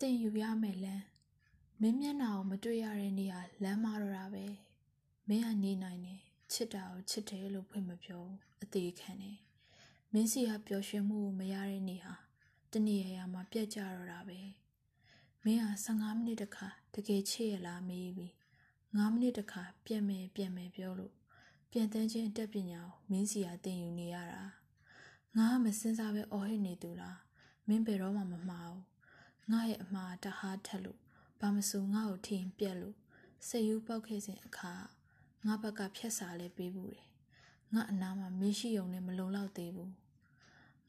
တင်ယူရမယ်လမ်းမင်းမျက်နှာကိုမတွေ့ရတဲ့နေရာလမ်းမတော့တာပဲမင်းကနေနိုင်တယ်ချစ်တာကိုချစ်တယ်လို့ဖွင့်မပြောအသေးခံတယ်မင်းစီကပျော်ရွှင်မှုကိုမရတဲ့နေဟာတနေ့ရရမှာပြက်ကြတော့တာပဲမင်းဟာ15မိနစ်တခါတကယ်ချစ်ရလားမေးပြီး9မိနစ်တခါပြက်မယ်ပြက်မယ်ပြောလို့ပြန်တန်းချင်းအတက်ပညာကိုမင်းစီကတင်ယူနေရတာငါကမစင်စားပဲအော်ဟစ်နေသူလားမင်းဘယ်တော့မှမမှားဘူး ငါရဲ့အမှားတဟားထက်လို့ဘာမဆိုငါ့ကိုထင်ပြက်လို့စိတ်ယူပေါက်ခဲ့စဉ်အခါငါဘက်ကဖြက်စာလဲပေးဘူးတယ်ငါအနာမှာမင်းရှိုံနဲ့မလုံလောက်သေးဘူး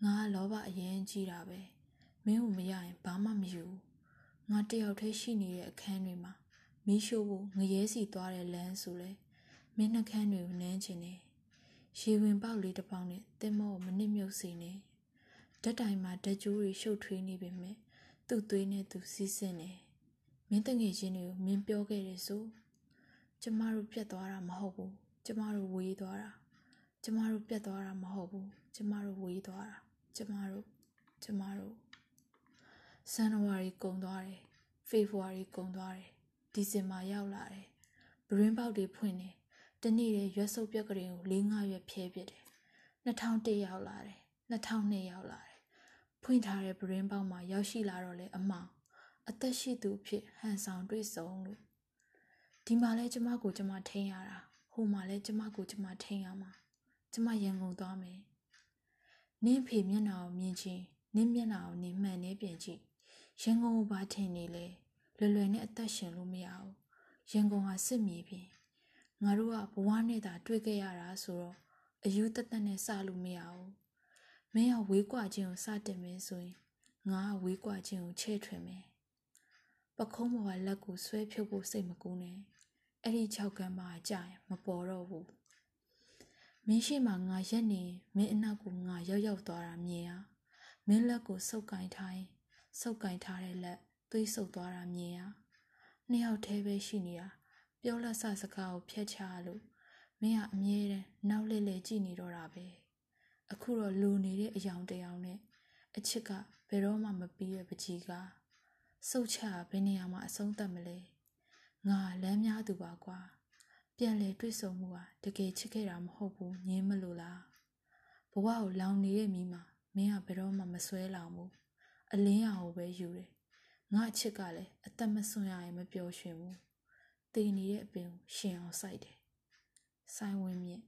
ငါကလောဘအရင်ကြီးတာပဲမင်းကိုမရရင်ဘာမှမယူငါတယောက်တည်းရှိနေတဲ့အခန်းတွေမှာမီးရှို့ဖို့ငရဲစီသွားတဲ့လမ်းဆိုလဲမင်းနှကန်းတွေကိုနမ်းချင်တယ်ရေဝင်ပေါက်လေးတစ်ပေါက်နဲ့တင်မောကိုမနစ်မြုပ်စေနဲ့ဓာတ်တိုင်မှာဓာတ်ကြိုးတွေရှုပ်ထွေးနေပေမဲ့ သူ့သွေးနဲ့သူစီးဆင်းတယ်မင်းတငယ်ချင်းတွေကိုမင်းပြောခဲ့တယ်ဆိုကျမတို့ပြတ်သွားတာမဟုတ်ဘူးကျမတို့ဝေးသွားတာကျမတို့ပြတ်သွားတာမဟုတ်ဘူးကျမတို့ဝေးသွားတာကျမတို့ကျမတို့ဇန်နဝါရီကုန်သွားတယ်ဖေဖော်ဝါရီကုန်သွားတယ်ဒီဇင်ဘာရောက်လာတယ်ဘရင်းပေါက်တွေဖွင့်တယ်တနေ့ရဲ့ရွက်စုပ်ပြက်ကလေးကို၄၅ရွက်ဖြဲပစ်တယ်2001ရောက်လာတယ်2002ရောက်လာတယ် ဖွင့်ထားတဲ့ဘရင်းပေါက်မှာရောက်ရှိလာတော့လေအမောင်အသက်ရှိသူဖြစ်ဟန်ဆောင်တွေ့ဆုံလို့ဒီမှာလဲကျမကိုကျမထိန်ရတာဟိုမှာလဲကျမကိုကျမထိန်ရမှာကျမရန်ကုန်သွားမယ်နင်းဖေမျက်နှာကိုမြင်ချင်းနင်းမျက်နှာကိုနင်းမှန်နေပြန်ကြည့်ရန်ကုန်ကိုဘာထင်နေလဲလွယ်လွယ်နဲ့အသက်ရှင်လို့မရဘူးရန်ကုန်ဟာစစ်မြေပြင်ငါတို့ကဘဝနဲ့သာတွေ့ခဲ့ရတာဆိုတော့အယူတသက်နဲ့စလို့မရဘူး မင်းကဝေးကွာခြင်းကိုစတင်မယ်ဆိုရင်ငါကဝေးကွာခြင်းကိုချဲ့ထွင်မယ်ပခုံးပေါ်ကလက်ကိုဆွဲဖြုတ်ဖို့စိတ်မကူးနဲ့အဲ့ဒီ၆ကမ်းမှာကြာရင်မပေါ်တော့ဘူးမင်းရှိမှငါရက်နေမင်းအနောက်ကိုငါရောက်ရောက်သွားတာမြင်ရမင်းလက်ကိုဆုပ်ကင်ထားရင်ဆုပ်ကင်ထားတဲ့လက်သွေးဆုပ်သွားတာမြင်ရနှစ်ယောက်တည်းပဲရှိနေတာပြောလက်ဆစကားကိုဖျက်ချလို့မင်းကအမြဲတမ်းနောက်လှည့်လှည့်ကြည့်နေတော့တာပဲ အခုတော့လူနေတဲ့အယောင်တယောင်နဲ့အချစ်ကဘယ်တော့မှမပြီးရဲ့ပကြီးကစုတ်ချဘယ်နေရာမှာအဆုံးသတ်မလဲငါလမ်းများသူပါကွာပြန်လေတွေ့ဆုံမှုဟာတကယ်ချစ်ခဲ့တာမဟုတ်ဘူးညင်းမလို့လားဘဝကိုလောင်နေတဲ့မိမှာမင်းကဘယ်တော့မှမဆွဲလောင်ဘူးအလင်းရောင်ကိုပဲယူတယ်ငါအချစ်ကလည်းအသက်မဆွရရင်မပျော်ရွှင်ဘူးတည်နေတဲ့အပင်ကိုရှင်အောင်စိုက်တယ်ဆိုင်ဝင်မြင့်